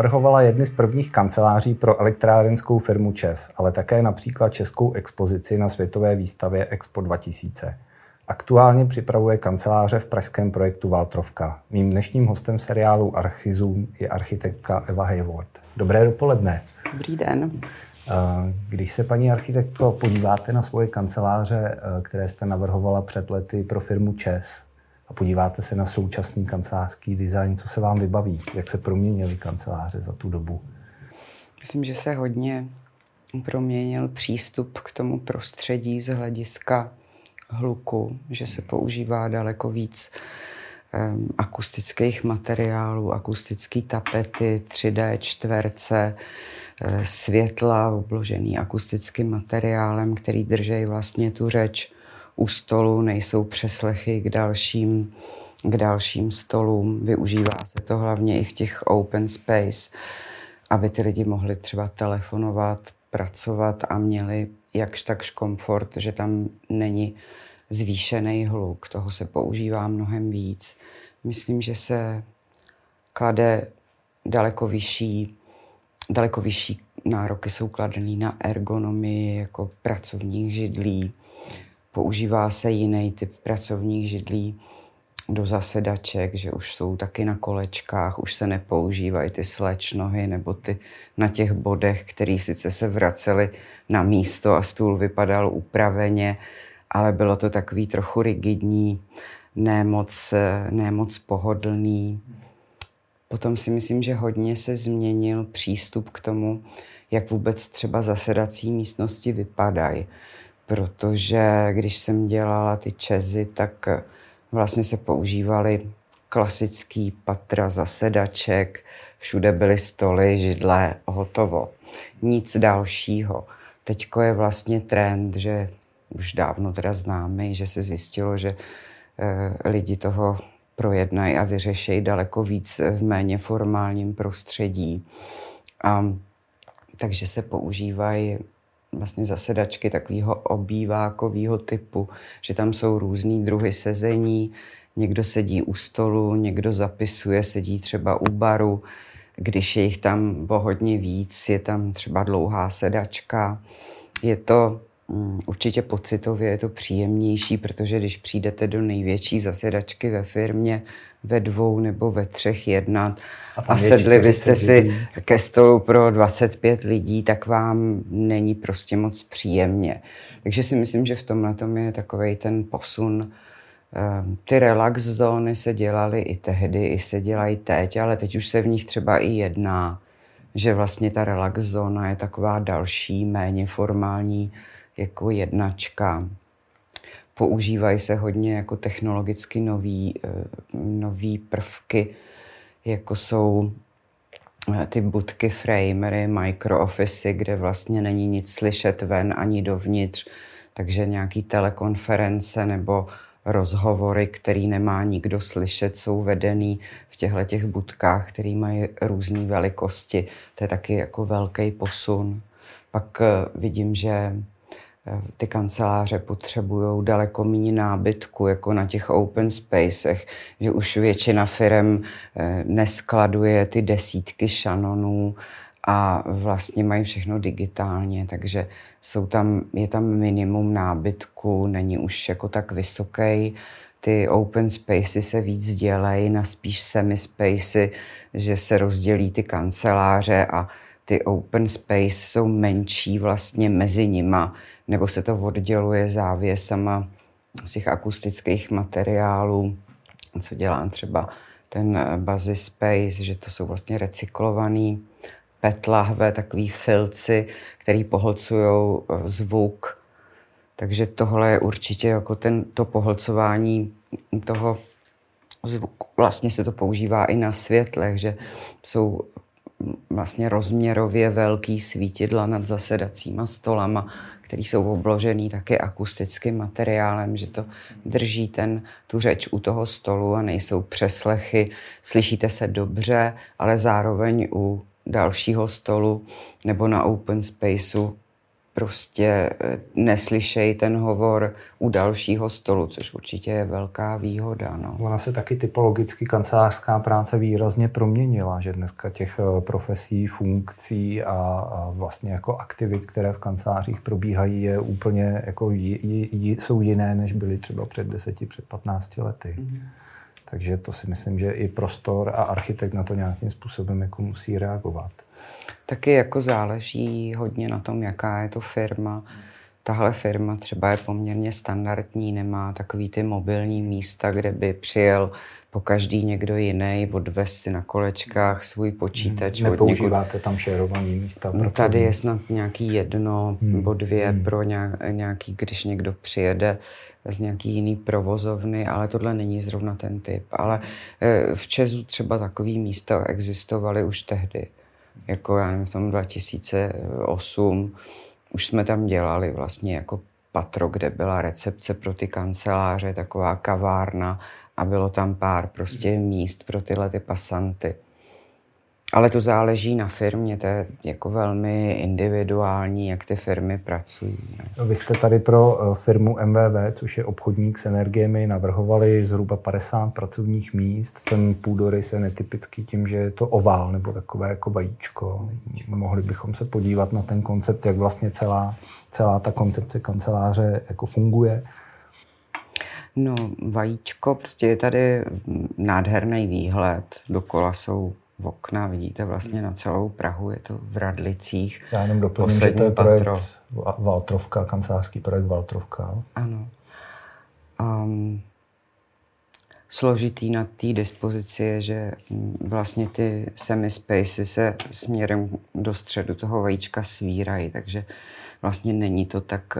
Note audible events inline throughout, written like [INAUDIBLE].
Navrhovala jedny z prvních kanceláří pro elektrárenskou firmu ČES, ale také například českou expozici na světové výstavě Expo 2000. Aktuálně připravuje kanceláře v pražském projektu Valtrovka. Mým dnešním hostem seriálu Archizum je architektka Eva Hayward. Dobré dopoledne. Dobrý den. Když se, paní architektko, podíváte na svoje kanceláře, které jste navrhovala před lety pro firmu ČES, a podíváte se na současný kancelářský design, co se vám vybaví? Jak se proměnily kanceláře za tu dobu? Myslím, že se hodně proměnil přístup k tomu prostředí z hlediska hluku, že se používá daleko víc um, akustických materiálů, akustické tapety, 3D čtverce, uh, světla obložený akustickým materiálem, který drží vlastně tu řeč u stolu, nejsou přeslechy k dalším, k dalším stolům. Využívá se to hlavně i v těch open space, aby ty lidi mohli třeba telefonovat, pracovat a měli jakž takž komfort, že tam není zvýšený hluk. Toho se používá mnohem víc. Myslím, že se klade daleko vyšší, daleko vyšší nároky jsou kladený na ergonomii jako pracovních židlí, Používá se jiný typ pracovních židlí do zasedaček, že už jsou taky na kolečkách, už se nepoužívají ty slečnohy nebo ty na těch bodech, který sice se vraceli na místo a stůl vypadal upraveně, ale bylo to takový trochu rigidní, nemoc, nemoc pohodlný. Potom si myslím, že hodně se změnil přístup k tomu, jak vůbec třeba zasedací místnosti vypadají protože když jsem dělala ty čezy, tak eh, vlastně se používaly klasický patra zasedaček, všude byly stoly, židle, hotovo. Nic dalšího. Teďko je vlastně trend, že už dávno teda známý, že se zjistilo, že e, lidi toho projednají a vyřešejí daleko víc v méně formálním prostředí. A, takže se používají vlastně zasedačky takového obývákového typu, že tam jsou různý druhy sezení, někdo sedí u stolu, někdo zapisuje, sedí třeba u baru, když je jich tam o hodně víc, je tam třeba dlouhá sedačka. Je to um, určitě pocitově je to příjemnější, protože když přijdete do největší zasedačky ve firmě, ve dvou nebo ve třech jednat a, a sedli byste si lidí. ke stolu pro 25 lidí, tak vám není prostě moc příjemně. Takže si myslím, že v tomhle tom je takový ten posun. Ehm, ty relax zóny se dělaly i tehdy, i se dělají teď, ale teď už se v nich třeba i jedná, že vlastně ta relax zóna je taková další, méně formální jako jednačka používají se hodně jako technologicky nový, eh, nový prvky, jako jsou eh, ty budky, framery, microoffice, kde vlastně není nic slyšet ven ani dovnitř, takže nějaký telekonference nebo rozhovory, který nemá nikdo slyšet, jsou vedený v těchto těch budkách, které mají různé velikosti. To je taky jako velký posun. Pak eh, vidím, že ty kanceláře potřebují daleko méně nábytku, jako na těch open spacech, že už většina firm eh, neskladuje ty desítky šanonů a vlastně mají všechno digitálně, takže jsou tam, je tam minimum nábytku, není už jako tak vysoký. Ty open spacey se víc dělají na spíš semi spacey, že se rozdělí ty kanceláře a ty open space jsou menší vlastně mezi nima, nebo se to odděluje závěsama z těch akustických materiálů, co dělá třeba ten eh, Buzzy Space, že to jsou vlastně recyklovaný PET lahve, takový filci, který pohlcují eh, zvuk. Takže tohle je určitě jako ten, to pohlcování toho zvuku. Vlastně se to používá i na světlech, že jsou vlastně rozměrově velký svítidla nad zasedacíma stolama, který jsou obložený taky akustickým materiálem, že to drží ten, tu řeč u toho stolu a nejsou přeslechy. Slyšíte se dobře, ale zároveň u dalšího stolu nebo na open spaceu prostě eh, neslyšejí ten hovor u dalšího stolu, což určitě je velká výhoda. No. Ona se taky typologicky kancelářská práce výrazně proměnila, že dneska těch eh, profesí, funkcí a, a vlastně jako aktivit, které v kancelářích probíhají, je úplně jako j, j, j, jsou jiné, než byly třeba před deseti, před 15 lety. Mm-hmm. Takže to si myslím, že i prostor a architekt na to nějakým způsobem jako musí reagovat. Taky jako záleží hodně na tom, jaká je to firma. Tahle firma třeba je poměrně standardní, nemá takový ty mobilní místa, kde by přijel po každý někdo jiný, odvez si na kolečkách svůj počítač. Hmm, nepoužíváte někud... tam šerovaný místa? No, tady je snad nějaký jedno hmm. nebo dvě hmm. pro nějaký, když někdo přijede z nějaký jiný provozovny, ale tohle není zrovna ten typ. Ale eh, v Česu třeba takový místa existovaly už tehdy jako já nevím, v tom 2008 už jsme tam dělali vlastně jako patro, kde byla recepce pro ty kanceláře, taková kavárna a bylo tam pár prostě míst pro tyhle ty pasanty. Ale to záleží na firmě, to je jako velmi individuální, jak ty firmy pracují. No. Vy jste tady pro eh, firmu MVV, což je obchodník s energiemi, navrhovali zhruba 50 pracovních míst. Ten půdorys je netypický tím, že je to ovál nebo takové jako vajíčko. Mohli bychom se podívat na ten koncept, jak vlastně celá, celá ta koncepce kanceláře jako funguje. No, vajíčko, prostě je tady nádherný výhled. Dokola jsou okna, vidíte vlastně na celou Prahu, je to v Radlicích. Já jenom doplním, že to je projekt patro. Valtrovka, kancelářský projekt Valtrovka. Ano. Um, složitý na té dispozici je, že mm, vlastně ty semi-spacey se směrem do středu toho vajíčka svírají, takže vlastně není to tak,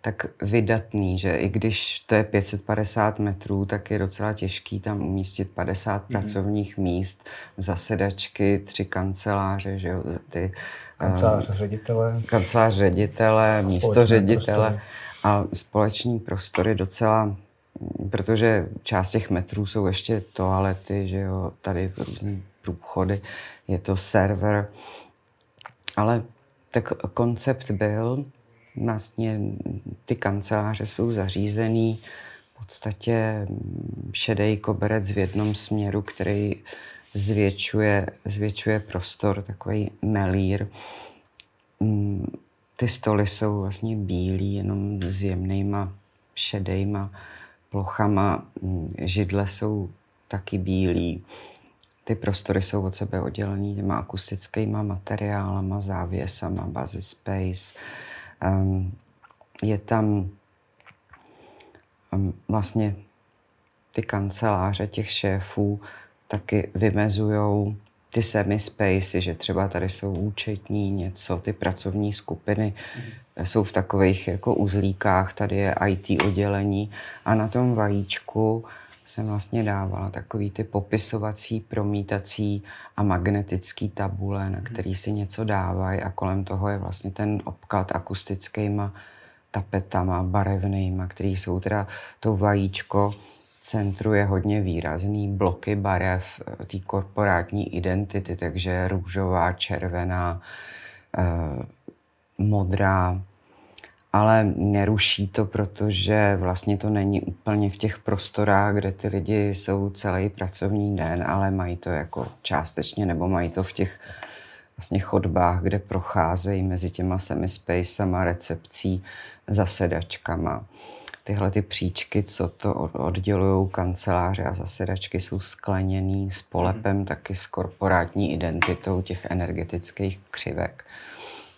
tak vydatný, že i když to je 550 metrů, tak je docela těžký tam umístit 50 mm. pracovních míst, zasedačky, tři kanceláře, že jo, ty kancelář um, ředitele, kancelář ředitele, místo ředitele a společní prostory docela protože část těch metrů jsou ještě toalety, že jo, tady různý průchody, je to server, ale tak koncept byl, vlastně ty kanceláře jsou zařízený v podstatě šedý koberec v jednom směru, který zvětšuje, zvětšuje prostor, takový melír. Mm, ty stoly jsou vlastně bílý, jenom s jemnýma šedejma plochama. Mm, židle jsou taky bílý. Ty prostory jsou od sebe oddělený těma akustickýma materiálama, závěsama, buzzy space. Um, je tam um, vlastně ty kanceláře těch šéfů taky vymezují ty semi-spacey, že třeba tady jsou účetní něco, ty pracovní skupiny mm. jsou v takových jako uzlíkách, tady je IT oddělení a na tom vajíčku jsem vlastně dávala takový ty popisovací, promítací a magnetický tabule, na který si něco dávají a kolem toho je vlastně ten obklad akustickýma tapetama, barevnýma, který jsou teda to vajíčko, centru je hodně výrazný bloky barev eh, té korporátní identity, takže růžová, červená, eh, modrá, ale neruší to, protože vlastně to není úplně v těch prostorách, kde ty lidi jsou celý pracovní den, ale mají to jako částečně, nebo mají to v těch vlastně chodbách, kde procházejí mezi těma semispacema, recepcí, zasedačkama. Tyhle ty příčky, co to oddělují kanceláře a zasedačky, jsou skleněný s polepem, mm. taky s korporátní identitou těch energetických křivek.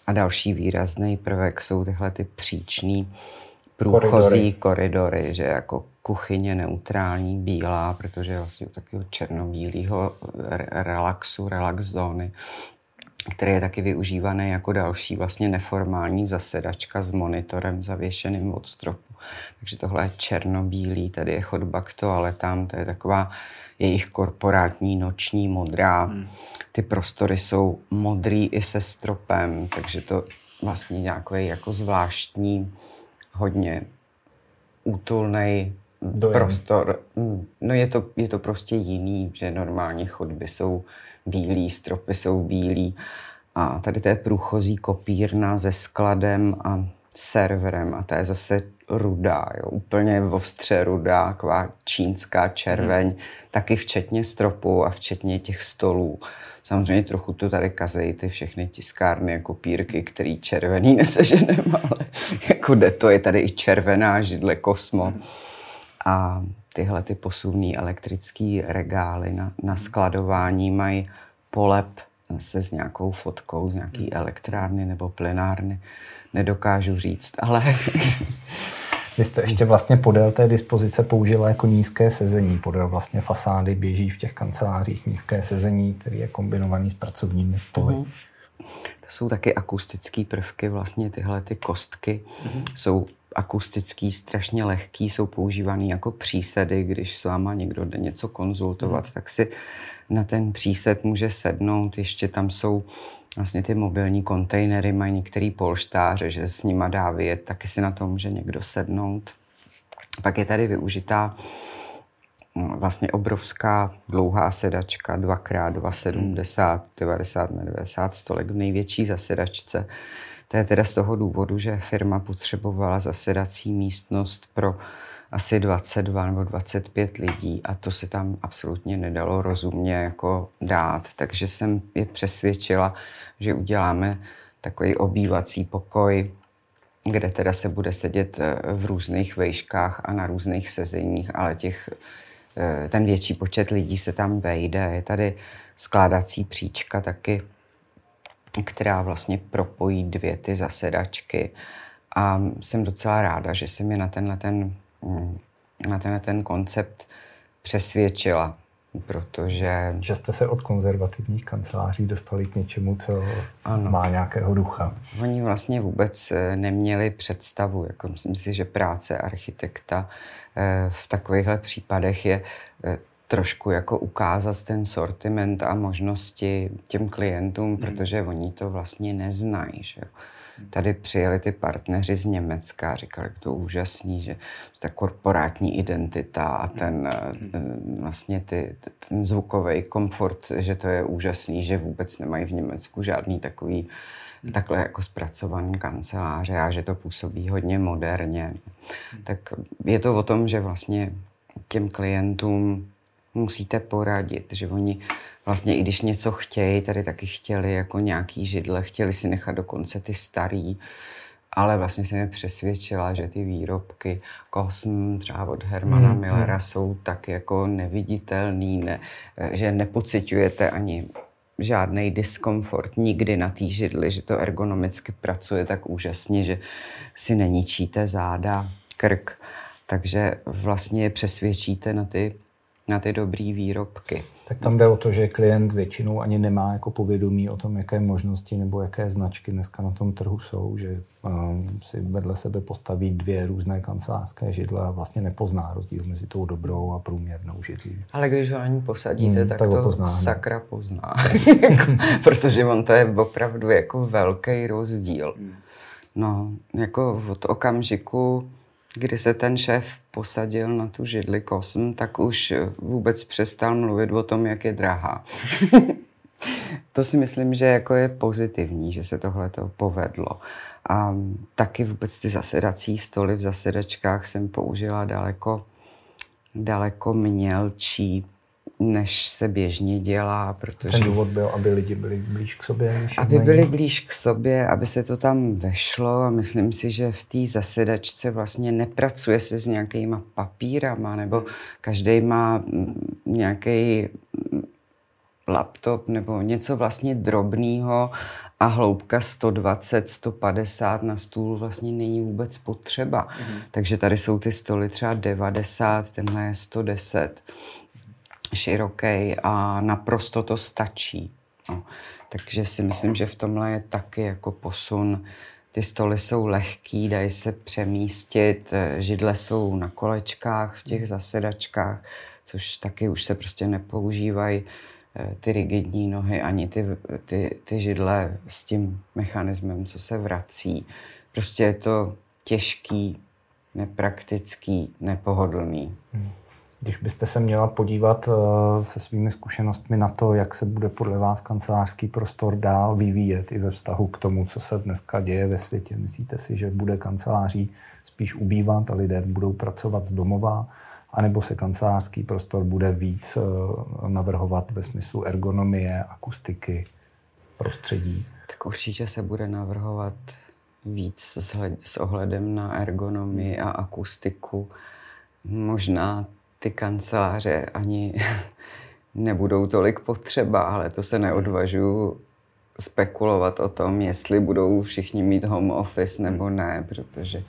A další výrazný prvek jsou tyhle ty příčný průchozí koridory. koridory, že jako kuchyně neutrální, bílá, protože vlastně u takového černobílého relaxu, relax zóny, který je taky využívaný jako další vlastně neformální zasedačka s monitorem zavěšeným od stropu. Takže tohle je černobílý, tady je chodba k toaletám, to je taková jejich korporátní noční modrá. Hmm. Ty prostory jsou modrý i se stropem, takže to vlastně nějaký jako zvláštní, hodně útulný prostor. Hmm, no je to, je to prostě jiný, že normálně chodby jsou bílý, stropy jsou bílý A tady to je průchozí kopírna se skladem a serverem a to je zase rudá, jo, úplně ostře rudá, taková čínská červeň, mm. taky včetně stropu a včetně těch stolů. Samozřejmě trochu to tady kazejí ty všechny tiskárny a kopírky, který červený [LAUGHS] neseženem, ale jako jde to, je tady i červená židle Kosmo. Mm. A tyhle ty posuvní elektrické regály na, na skladování mají polep se s nějakou fotkou z nějaký elektrárny nebo plenárny. Nedokážu říct, ale... [LAUGHS] Vy jste ještě vlastně podél té dispozice použila jako nízké sezení. Podél vlastně fasády běží v těch kancelářích nízké sezení, který je kombinovaný s pracovními stoly. Mm-hmm. To jsou taky akustické prvky, vlastně tyhle ty kostky mm-hmm. jsou akustický, strašně lehký, jsou používaný jako přísedy, když s váma někdo jde něco konzultovat, mm. tak si na ten přísed může sednout. Ještě tam jsou vlastně ty mobilní kontejnery, mají některý polštáře, že s nima dá vyjet, taky si na to může někdo sednout. Pak je tady využitá mm, vlastně obrovská dlouhá sedačka, 2x2,70, 90 na 90 stolek v největší zasedačce. To je teda z toho důvodu, že firma potřebovala zasedací místnost pro asi 22 nebo 25 lidí a to se tam absolutně nedalo rozumně jako dát. Takže jsem je přesvědčila, že uděláme takový obývací pokoj, kde teda se bude sedět eh, v různých vejškách a na různých sezeních, ale těch, eh, ten větší počet lidí se tam vejde. Je tady skládací příčka taky, která vlastně propojí dvě ty zasedačky. A jsem docela ráda, že se mi na tenhle ten Mm, na ten, ten koncept přesvědčila, protože... Že jste se od konzervativních kanceláří dostali k něčemu, co ano. má nějakého ducha. Oni vlastně vůbec eh, neměli představu. Jako myslím si, že práce architekta eh, v takovýchhle případech je eh, trošku jako ukázat ten sortiment a možnosti těm klientům, hmm. protože oni to vlastně neznají. Že jo. Tady přijeli ty partneři z Německa a říkali, že to je úžasný, že ta korporátní identita a ten, ten vlastně ty, ten zvukový komfort, že to je úžasný, že vůbec nemají v Německu žádný takový takhle jako zpracovaný kanceláře a že to působí hodně moderně. Tak je to o tom, že vlastně těm klientům musíte poradit, že oni vlastně i když něco chtějí, tady taky chtěli jako nějaký židle, chtěli si nechat dokonce ty starý, ale vlastně jsem je přesvědčila, že ty výrobky Cosm třeba od Hermana hmm, Millera hmm. jsou tak jako neviditelný, ne, že nepociťujete ani žádný diskomfort nikdy na té židli, že to ergonomicky pracuje tak úžasně, že si neníčíte záda, krk, takže vlastně je přesvědčíte na ty na ty dobré výrobky. Tak tam jde o to, že klient většinou ani nemá jako povědomí o tom, jaké možnosti nebo jaké značky dneska na tom trhu jsou, že um, si vedle sebe postaví dvě různé kancelářské židle a vlastně nepozná rozdíl mezi tou dobrou a průměrnou židlí. Ale když ho na ní posadíte, hmm, tak, tak to pozná, sakra pozná. [LAUGHS] [LAUGHS] Protože on to je opravdu jako velký rozdíl. Hmm. No, jako od okamžiku, kdy se ten šéf posadil na tu židli kosm, tak už vůbec přestal mluvit o tom, jak je drahá. [LAUGHS] to si myslím, že jako je pozitivní, že se tohle to povedlo. A taky vůbec ty zasedací stoly v zasedačkách jsem použila daleko, daleko mělčí než se běžně dělá. Protože... Ten důvod byl, aby lidi byli blíž k sobě? Než aby byli blíž k sobě, aby se to tam vešlo a myslím si, že v té zasedačce vlastně nepracuje se s nějakýma papírama nebo každý má mm, nějaký mm, laptop nebo něco vlastně drobného a hloubka 120, 150 na stůl vlastně není vůbec potřeba. Mm-hmm. Takže tady jsou ty stoly třeba 90, tenhle je 110 široký a naprosto to stačí. No. Takže si myslím, že v tomhle je taky jako posun. Ty stoly jsou lehký, dají se přemístit, židle jsou na kolečkách v těch zasedačkách, což taky už se prostě nepoužívají eh, ty rigidní nohy, ani ty, ty, ty židle s tím mechanismem, co se vrací. Prostě je to těžký, nepraktický, nepohodlný. Hmm. Když byste se měla podívat eh, se svými zkušenostmi na to, jak se bude podle vás kancelářský prostor dál vyvíjet i ve vztahu k tomu, co se dneska děje ve světě, myslíte si, že bude kanceláří spíš ubývat a lidé budou pracovat z domova, anebo se kancelářský prostor bude víc eh, navrhovat ve smyslu ergonomie, akustiky, prostředí? Tak určitě se bude navrhovat víc s ohledem na ergonomii a akustiku. Možná ty kanceláře ani [LAUGHS] nebudou tolik potřeba, ale to se neodvažuji spekulovat o tom, jestli budou všichni mít home office nebo ne, protože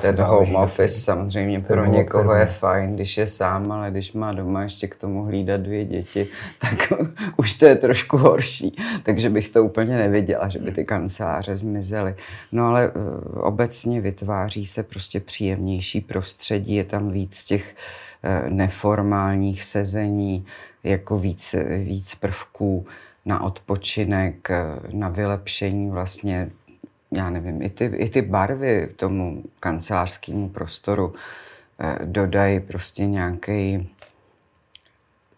ten home office ten, samozřejmě ten pro někoho firmy. je fajn, když je sám, ale když má doma ještě k tomu hlídat dvě děti, [LAUGHS] tak [LAUGHS] už to je trošku horší. Takže bych to úplně neviděla, že by ty kanceláře zmizely. No ale uh, obecně vytváří se prostě příjemnější prostředí, je tam víc těch uh, neformálních sezení, jako víc, víc prvků na odpočinek, na vylepšení vlastně, já nevím, i ty, i ty barvy tomu kancelářskému prostoru eh, dodají prostě nějaký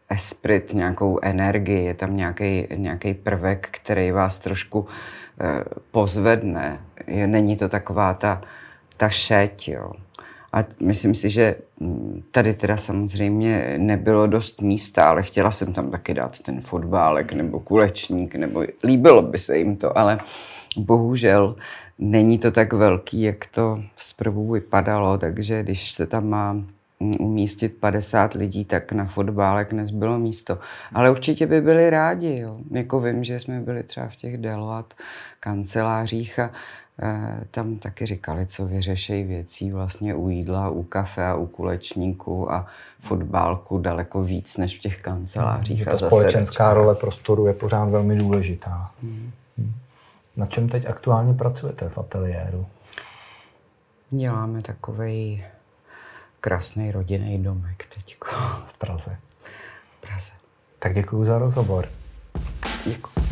esprit, nějakou energii, je tam nějaký, nějaký prvek, který vás trošku eh, pozvedne. Není to taková ta, ta šeť, jo. A myslím si, že mm, tady teda samozřejmě nebylo dost místa, ale chtěla jsem tam taky dát ten fotbálek nebo kulečník, nebo líbilo by se jim to, ale bohužel není to tak velký, jak to zprvu vypadalo, takže když se tam má mm, umístit 50 lidí, tak na fotbálek nezbylo místo. Ale určitě by byli rádi. Jo. Jako vím, že jsme byli třeba v těch Deloat kancelářích a tam taky říkali, co vyřešejí věcí vlastně u jídla, u kafe a u kulečníku a fotbálku daleko víc než v těch kancelářích. Že ta společenská role prostoru je pořád velmi důležitá. Hmm. hmm. Na čem teď aktuálně pracujete v ateliéru? Děláme takový krásný rodinný domek teď. V Praze. V Praze. Tak děkuji za rozhovor. Děkuji.